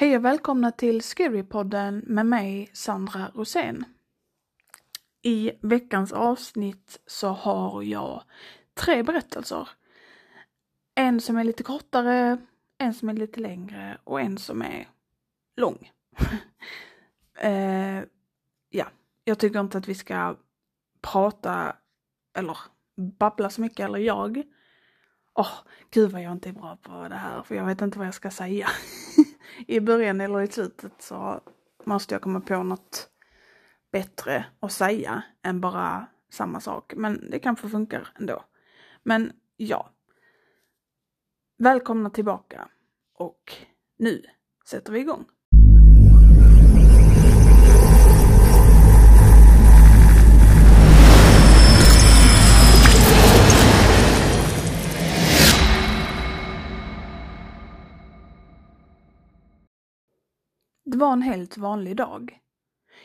Hej och välkomna till Scarypodden med mig Sandra Rosén. I veckans avsnitt så har jag tre berättelser. En som är lite kortare, en som är lite längre och en som är lång. eh, ja, jag tycker inte att vi ska prata eller babbla så mycket, eller jag. Åh, oh, gud vad jag inte är bra på det här, för jag vet inte vad jag ska säga. I början eller i slutet så måste jag komma på något bättre att säga än bara samma sak. Men det kanske funkar ändå. Men ja. Välkomna tillbaka. Och nu sätter vi igång. Det var en helt vanlig dag.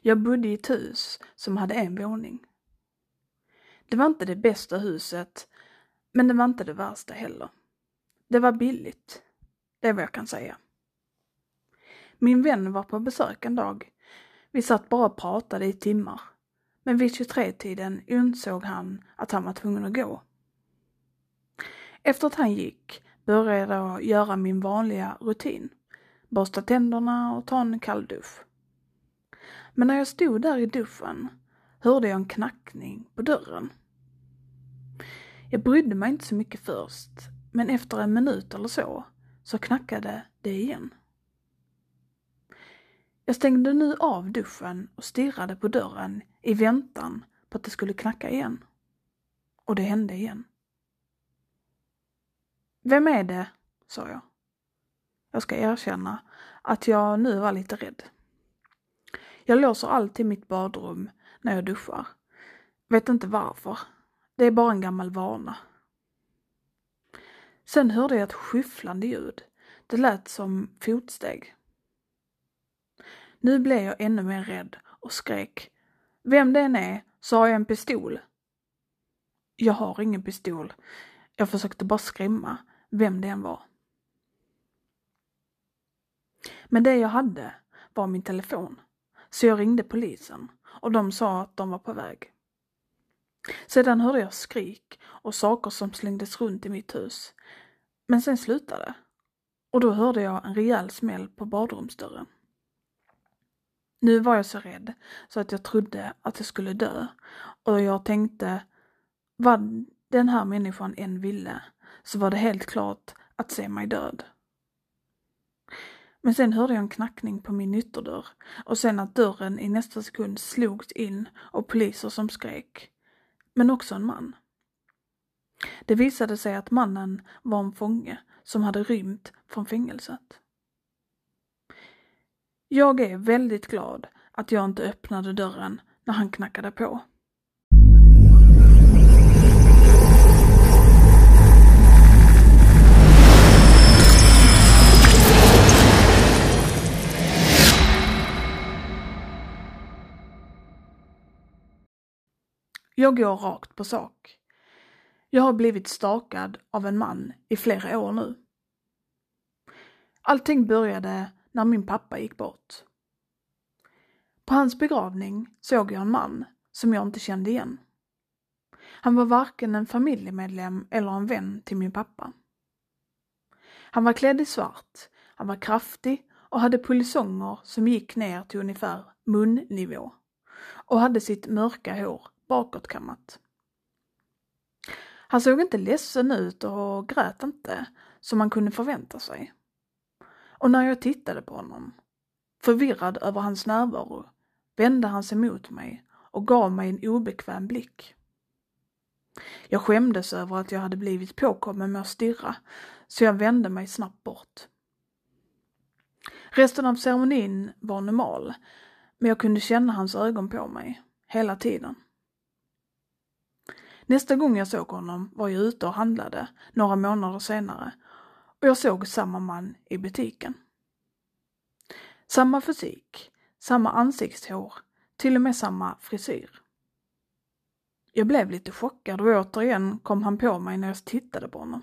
Jag bodde i ett hus som hade en våning. Det var inte det bästa huset, men det var inte det värsta heller. Det var billigt. Det är vad jag kan säga. Min vän var på besök en dag. Vi satt bara och pratade i timmar. Men vid 23-tiden insåg han att han var tvungen att gå. Efter att han gick började jag göra min vanliga rutin borsta tänderna och ta en kall dusch. Men när jag stod där i duschen hörde jag en knackning på dörren. Jag brydde mig inte så mycket först, men efter en minut eller så, så knackade det igen. Jag stängde nu av duschen och stirrade på dörren i väntan på att det skulle knacka igen. Och det hände igen. Vem är det? sa jag. Jag ska erkänna att jag nu var lite rädd. Jag låser alltid mitt badrum när jag duschar. Vet inte varför. Det är bara en gammal vana. Sen hörde jag ett skyfflande ljud. Det lät som fotsteg. Nu blev jag ännu mer rädd och skrek. Vem det än är så har jag en pistol. Jag har ingen pistol. Jag försökte bara skrämma vem det än var. Men det jag hade var min telefon. Så jag ringde polisen och de sa att de var på väg. Sedan hörde jag skrik och saker som slängdes runt i mitt hus. Men sen slutade och då hörde jag en rejäl smäll på badrumsdörren. Nu var jag så rädd så att jag trodde att jag skulle dö och jag tänkte vad den här människan än ville så var det helt klart att se mig död. Men sen hörde jag en knackning på min ytterdörr och sen att dörren i nästa sekund slogs in och poliser som skrek. Men också en man. Det visade sig att mannen var en fånge som hade rymt från fängelset. Jag är väldigt glad att jag inte öppnade dörren när han knackade på. Jag går rakt på sak. Jag har blivit stakad av en man i flera år nu. Allting började när min pappa gick bort. På hans begravning såg jag en man som jag inte kände igen. Han var varken en familjemedlem eller en vän till min pappa. Han var klädd i svart, han var kraftig och hade polisonger som gick ner till ungefär munnivå och hade sitt mörka hår bakåtkammat. Han såg inte ledsen ut och grät inte, som man kunde förvänta sig. Och när jag tittade på honom, förvirrad över hans närvaro, vände han sig mot mig och gav mig en obekväm blick. Jag skämdes över att jag hade blivit påkommen med att stirra, så jag vände mig snabbt bort. Resten av ceremonin var normal, men jag kunde känna hans ögon på mig, hela tiden. Nästa gång jag såg honom var jag ute och handlade några månader senare och jag såg samma man i butiken. Samma fysik, samma ansiktshår, till och med samma frisyr. Jag blev lite chockad och återigen kom han på mig när jag tittade på honom.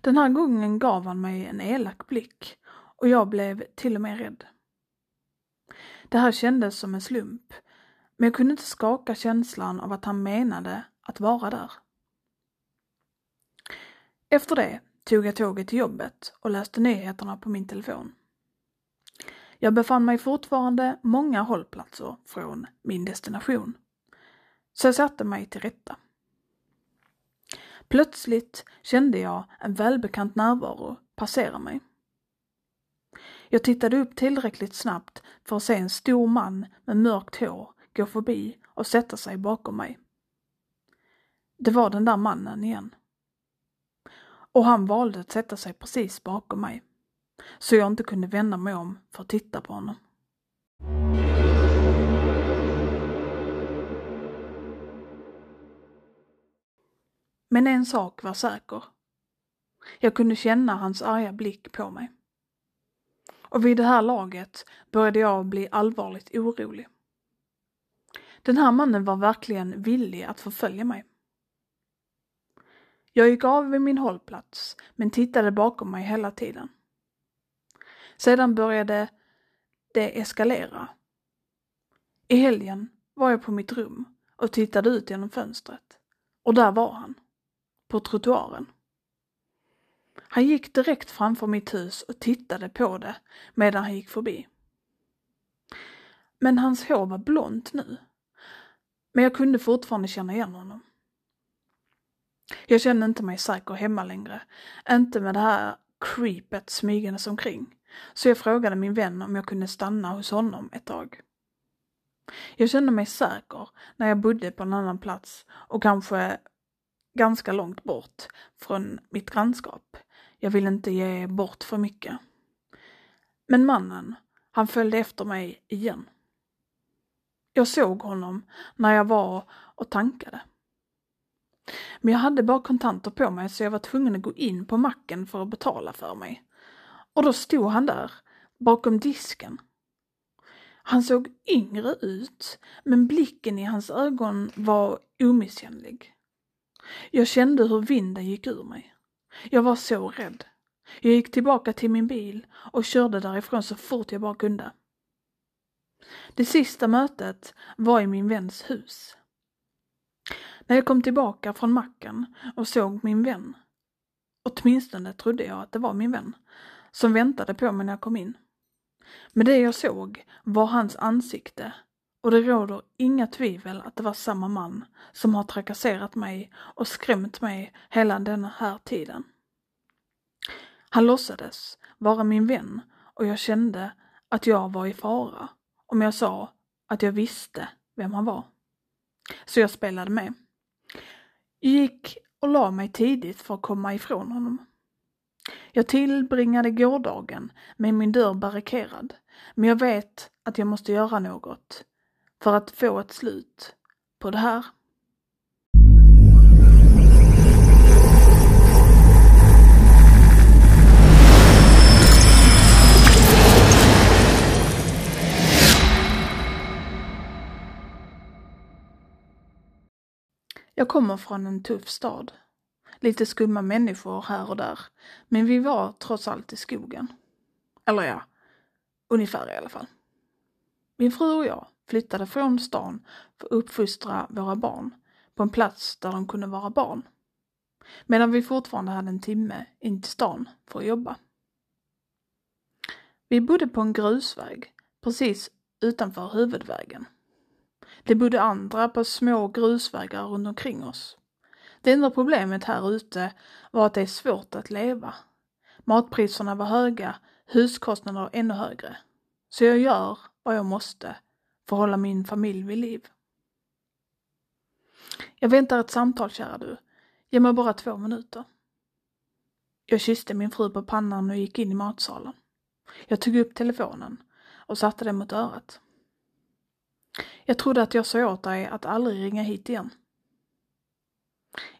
Den här gången gav han mig en elak blick och jag blev till och med rädd. Det här kändes som en slump, men jag kunde inte skaka känslan av att han menade att vara där. Efter det tog jag tåget till jobbet och läste nyheterna på min telefon. Jag befann mig fortfarande många hållplatser från min destination. Så jag satte mig till rätta. Plötsligt kände jag en välbekant närvaro passera mig. Jag tittade upp tillräckligt snabbt för att se en stor man med mörkt hår gå förbi och sätta sig bakom mig. Det var den där mannen igen. Och han valde att sätta sig precis bakom mig. Så jag inte kunde vända mig om för att titta på honom. Men en sak var säker. Jag kunde känna hans arga blick på mig. Och vid det här laget började jag bli allvarligt orolig. Den här mannen var verkligen villig att förfölja mig. Jag gick av vid min hållplats, men tittade bakom mig hela tiden. Sedan började det eskalera. I helgen var jag på mitt rum och tittade ut genom fönstret. Och där var han. På trottoaren. Han gick direkt framför mitt hus och tittade på det medan han gick förbi. Men hans hår var blont nu. Men jag kunde fortfarande känna igen honom. Jag kände inte mig säker hemma längre. Inte med det här creepet smygandes omkring. Så jag frågade min vän om jag kunde stanna hos honom ett tag. Jag kände mig säker när jag bodde på en annan plats och kanske ganska långt bort från mitt grannskap. Jag ville inte ge bort för mycket. Men mannen, han följde efter mig igen. Jag såg honom när jag var och tankade. Men jag hade bara kontanter på mig så jag var tvungen att gå in på macken för att betala för mig. Och då stod han där, bakom disken. Han såg yngre ut, men blicken i hans ögon var omisskännlig. Jag kände hur vinden gick ur mig. Jag var så rädd. Jag gick tillbaka till min bil och körde därifrån så fort jag bara kunde. Det sista mötet var i min väns hus. När jag kom tillbaka från macken och såg min vän, åtminstone trodde jag att det var min vän, som väntade på mig när jag kom in. Men det jag såg var hans ansikte och det råder inga tvivel att det var samma man som har trakasserat mig och skrämt mig hela denna här tiden. Han låtsades vara min vän och jag kände att jag var i fara om jag sa att jag visste vem han var. Så jag spelade med. Jag gick och la mig tidigt för att komma ifrån honom. Jag tillbringade gårdagen med min dörr barrikerad, men jag vet att jag måste göra något för att få ett slut på det här. Jag kommer från en tuff stad. Lite skumma människor här och där. Men vi var trots allt i skogen. Eller ja, ungefär i alla fall. Min fru och jag flyttade från stan för att uppfostra våra barn på en plats där de kunde vara barn. Medan vi fortfarande hade en timme in till stan för att jobba. Vi bodde på en grusväg precis utanför huvudvägen. Det bodde andra på små grusvägar runt omkring oss. Det enda problemet här ute var att det är svårt att leva. Matpriserna var höga, huskostnader ännu högre. Så jag gör vad jag måste för att hålla min familj vid liv. Jag väntar ett samtal, kära du. Ge mig bara två minuter. Jag kysste min fru på pannan och gick in i matsalen. Jag tog upp telefonen och satte den mot örat. Jag trodde att jag sa åt dig att aldrig ringa hit igen.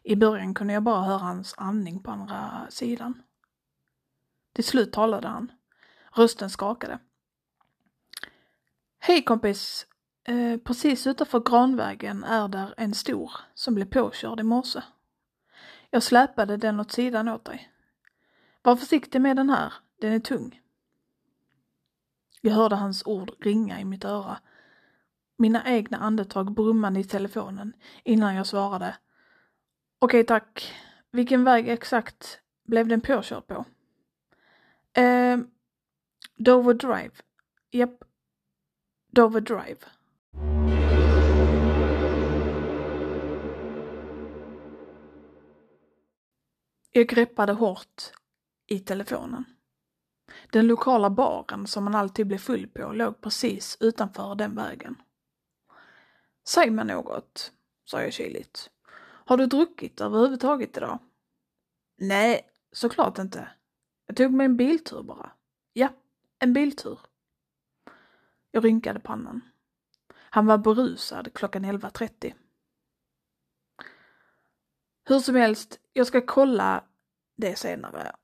I början kunde jag bara höra hans andning på andra sidan. Till slut talade han. Rösten skakade. Hej kompis! Eh, precis utanför Granvägen är där en stor som blev påkörd i morse. Jag släpade den åt sidan åt dig. Var försiktig med den här, den är tung. Jag hörde hans ord ringa i mitt öra. Mina egna andetag brummande i telefonen innan jag svarade. Okej tack. Vilken väg exakt blev den påkörd på? Eh, Dover Drive. Japp. Dover Drive. Jag greppade hårt i telefonen. Den lokala baren som man alltid blev full på låg precis utanför den vägen. Säg mig något, sa jag kyligt. Har du druckit överhuvudtaget idag? Nej, såklart inte. Jag tog mig en biltur bara. Ja, en biltur. Jag rynkade pannan. Han var berusad klockan 11.30. Hur som helst, jag ska kolla det senare.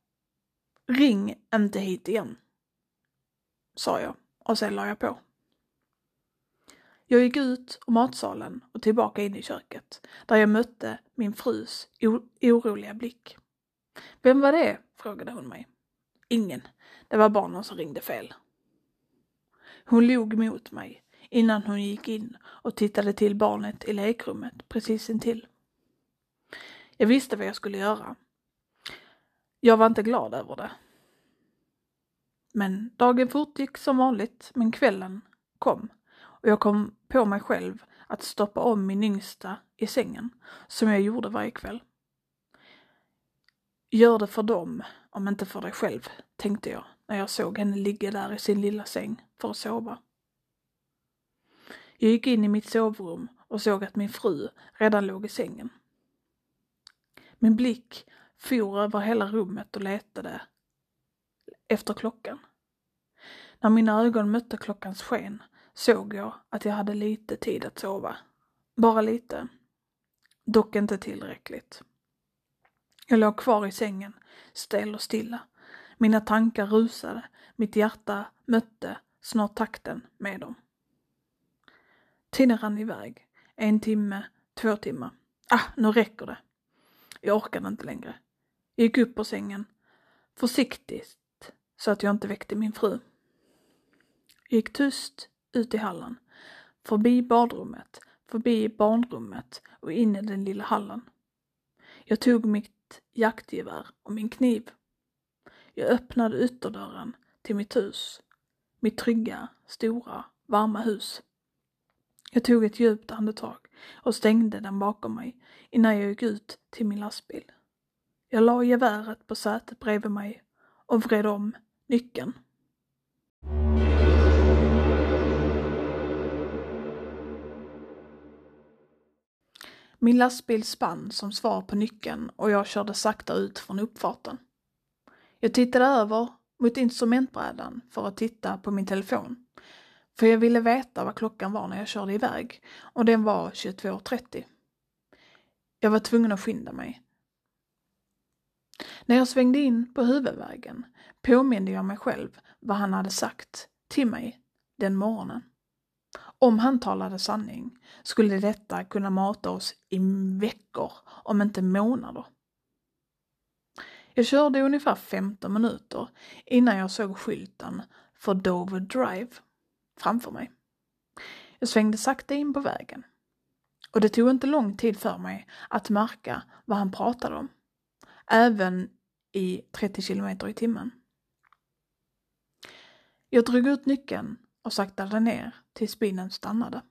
Ring inte hit igen. Sa jag och sen la jag på. Jag gick ut ur matsalen och tillbaka in i köket där jag mötte min frus oroliga blick. Vem var det? frågade hon mig. Ingen. Det var barnen som ringde fel. Hon log mot mig innan hon gick in och tittade till barnet i lekrummet precis intill. Jag visste vad jag skulle göra. Jag var inte glad över det. Men dagen fortgick som vanligt, men kvällen kom och jag kom på mig själv att stoppa om min yngsta i sängen, som jag gjorde varje kväll. Gör det för dem, om inte för dig själv, tänkte jag när jag såg henne ligga där i sin lilla säng för att sova. Jag gick in i mitt sovrum och såg att min fru redan låg i sängen. Min blick for över hela rummet och letade efter klockan. När mina ögon mötte klockans sken såg jag att jag hade lite tid att sova. Bara lite. Dock inte tillräckligt. Jag låg kvar i sängen, stel och stilla. Mina tankar rusade, mitt hjärta mötte snart takten med dem. Tiden rann iväg. En timme, två timmar. Ah, nu räcker det. Jag orkade inte längre. Jag gick upp på sängen, försiktigt, så att jag inte väckte min fru. Jag gick tyst ut i hallen, förbi badrummet, förbi barnrummet och in i den lilla hallen. Jag tog mitt jaktgevär och min kniv. Jag öppnade ytterdörren till mitt hus, mitt trygga, stora, varma hus. Jag tog ett djupt andetag och stängde den bakom mig innan jag gick ut till min lastbil. Jag la geväret på sätet bredvid mig och vred om nyckeln. Min lastbil spann som svar på nyckeln och jag körde sakta ut från uppfarten. Jag tittade över mot instrumentbrädan för att titta på min telefon. För jag ville veta vad klockan var när jag körde iväg och den var 22.30. Jag var tvungen att skynda mig. När jag svängde in på huvudvägen påminde jag mig själv vad han hade sagt till mig den morgonen. Om han talade sanning skulle detta kunna mata oss i veckor, om inte månader. Jag körde ungefär 15 minuter innan jag såg skylten för Dover Drive framför mig. Jag svängde sakta in på vägen. Och det tog inte lång tid för mig att märka vad han pratade om. Även i 30 kilometer i timmen. Jag drog ut nyckeln och saktade ner tills bilen stannade.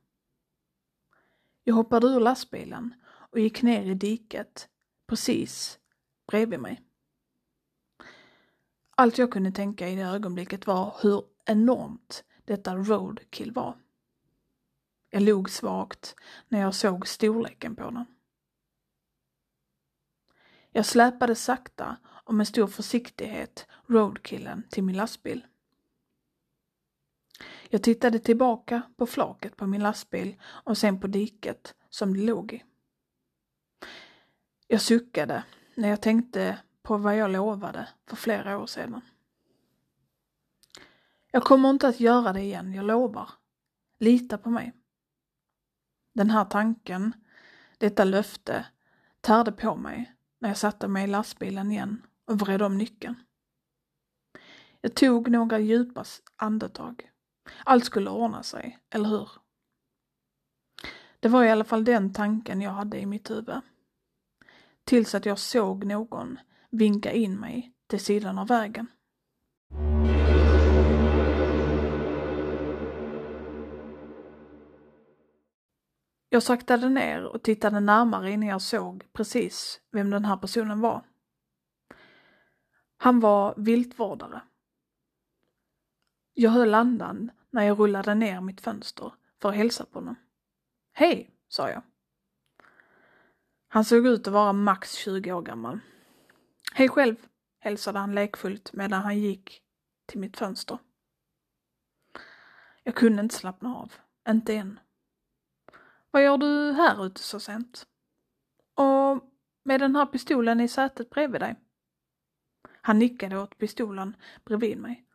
Jag hoppade ur lastbilen och gick ner i diket precis bredvid mig. Allt jag kunde tänka i det ögonblicket var hur enormt detta roadkill var. Jag log svagt när jag såg storleken på den. Jag släpade sakta och med stor försiktighet roadkillen till min lastbil. Jag tittade tillbaka på flaket på min lastbil och sen på diket som det låg i. Jag suckade när jag tänkte på vad jag lovade för flera år sedan. Jag kommer inte att göra det igen, jag lovar. Lita på mig. Den här tanken, detta löfte, tärde på mig när jag satte mig i lastbilen igen och vred om nyckeln. Jag tog några djupa andetag. Allt skulle ordna sig, eller hur? Det var i alla fall den tanken jag hade i mitt huvud. Tills att jag såg någon vinka in mig till sidan av vägen. Jag saktade ner och tittade närmare innan jag såg precis vem den här personen var. Han var viltvårdare. Jag höll andan när jag rullade ner mitt fönster för att hälsa på honom. Hej, sa jag. Han såg ut att vara max 20 år gammal. Hej själv, hälsade han lekfullt medan han gick till mitt fönster. Jag kunde inte slappna av, inte än. Vad gör du här ute så sent? Och med den här pistolen i sätet bredvid dig? Han nickade åt pistolen bredvid mig.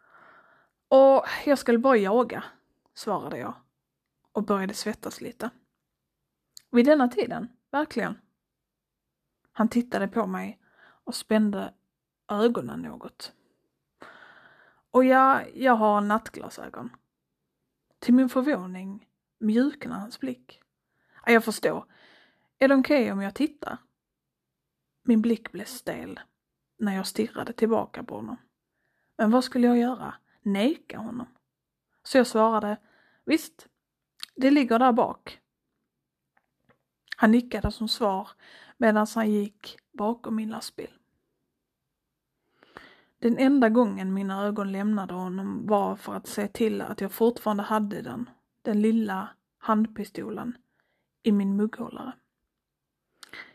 Och jag skulle bara jaga, svarade jag och började svettas lite. Vid denna tiden, verkligen. Han tittade på mig och spände ögonen något. Och ja, jag har nattglasögon. Till min förvåning mjuknade hans blick. Jag förstår. Är det okej okay om jag tittar? Min blick blev stel när jag stirrade tillbaka på honom. Men vad skulle jag göra? Neka honom? Så jag svarade, visst, det ligger där bak. Han nickade som svar medan han gick bakom min lastbil. Den enda gången mina ögon lämnade honom var för att se till att jag fortfarande hade den, den lilla handpistolen, i min mugghållare.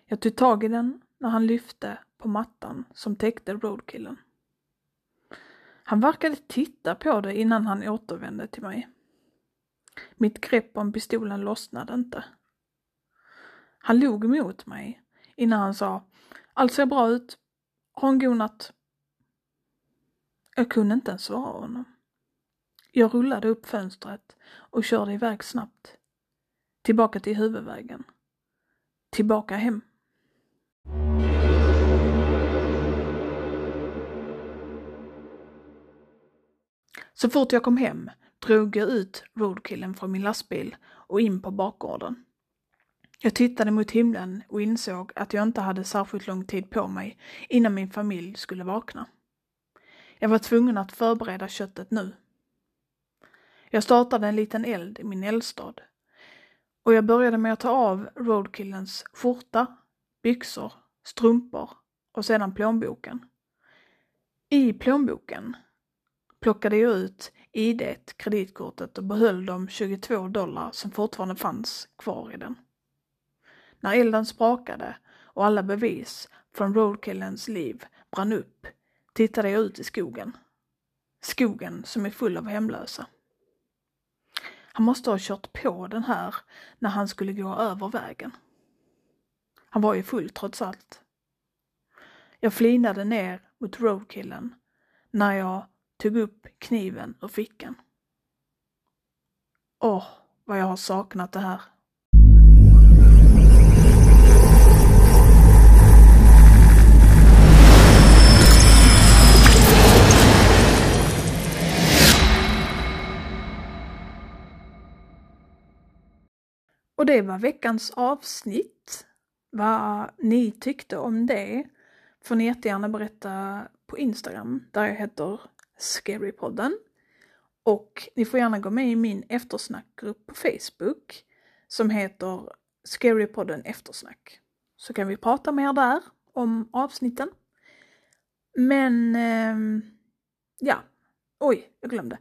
Jag tog tag i den när han lyfte på mattan som täckte roadkillen. Han verkade titta på det innan han återvände till mig. Mitt grepp om pistolen lossnade inte. Han log mot mig innan han sa Allt ser bra ut. Ha en god natt. Jag kunde inte ens svara honom. Jag rullade upp fönstret och körde iväg snabbt. Tillbaka till huvudvägen. Tillbaka hem. Så fort jag kom hem drog jag ut roadkillen från min lastbil och in på bakgården. Jag tittade mot himlen och insåg att jag inte hade särskilt lång tid på mig innan min familj skulle vakna. Jag var tvungen att förbereda köttet nu. Jag startade en liten eld i min eldstad och jag började med att ta av roadkillens skjorta, byxor, strumpor och sedan plånboken. I plånboken plockade jag ut id kreditkortet och behöll de 22 dollar som fortfarande fanns kvar i den. När elden sprakade och alla bevis från roadkillens liv brann upp tittade jag ut i skogen. Skogen som är full av hemlösa. Han måste ha kört på den här när han skulle gå över vägen. Han var ju full trots allt. Jag flinade ner mot roadkillen när jag tog upp kniven ur fickan. Åh, vad jag har saknat det här. Och det var veckans avsnitt. Vad ni tyckte om det får ni jättegärna berätta på Instagram där jag heter Scarypodden. Och ni får gärna gå med i min eftersnackgrupp på Facebook som heter Scarypodden eftersnack. Så kan vi prata mer där om avsnitten. Men, eh, ja, oj, jag glömde.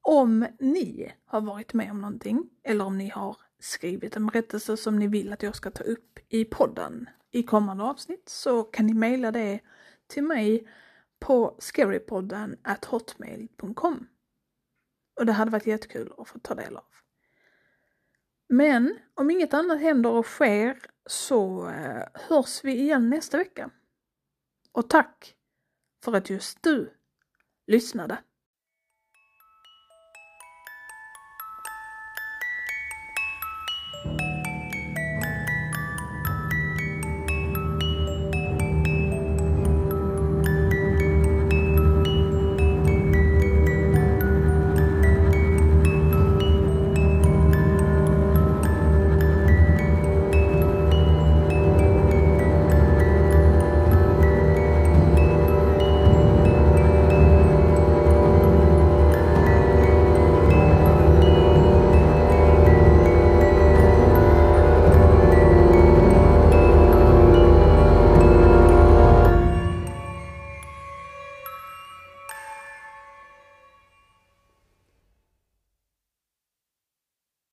Om ni har varit med om någonting eller om ni har skrivit en berättelse som ni vill att jag ska ta upp i podden i kommande avsnitt så kan ni mejla det till mig på scarypodden at hotmail.com. Och det hade varit jättekul att få ta del av. Men om inget annat händer och sker så eh, hörs vi igen nästa vecka. Och tack för att just du lyssnade.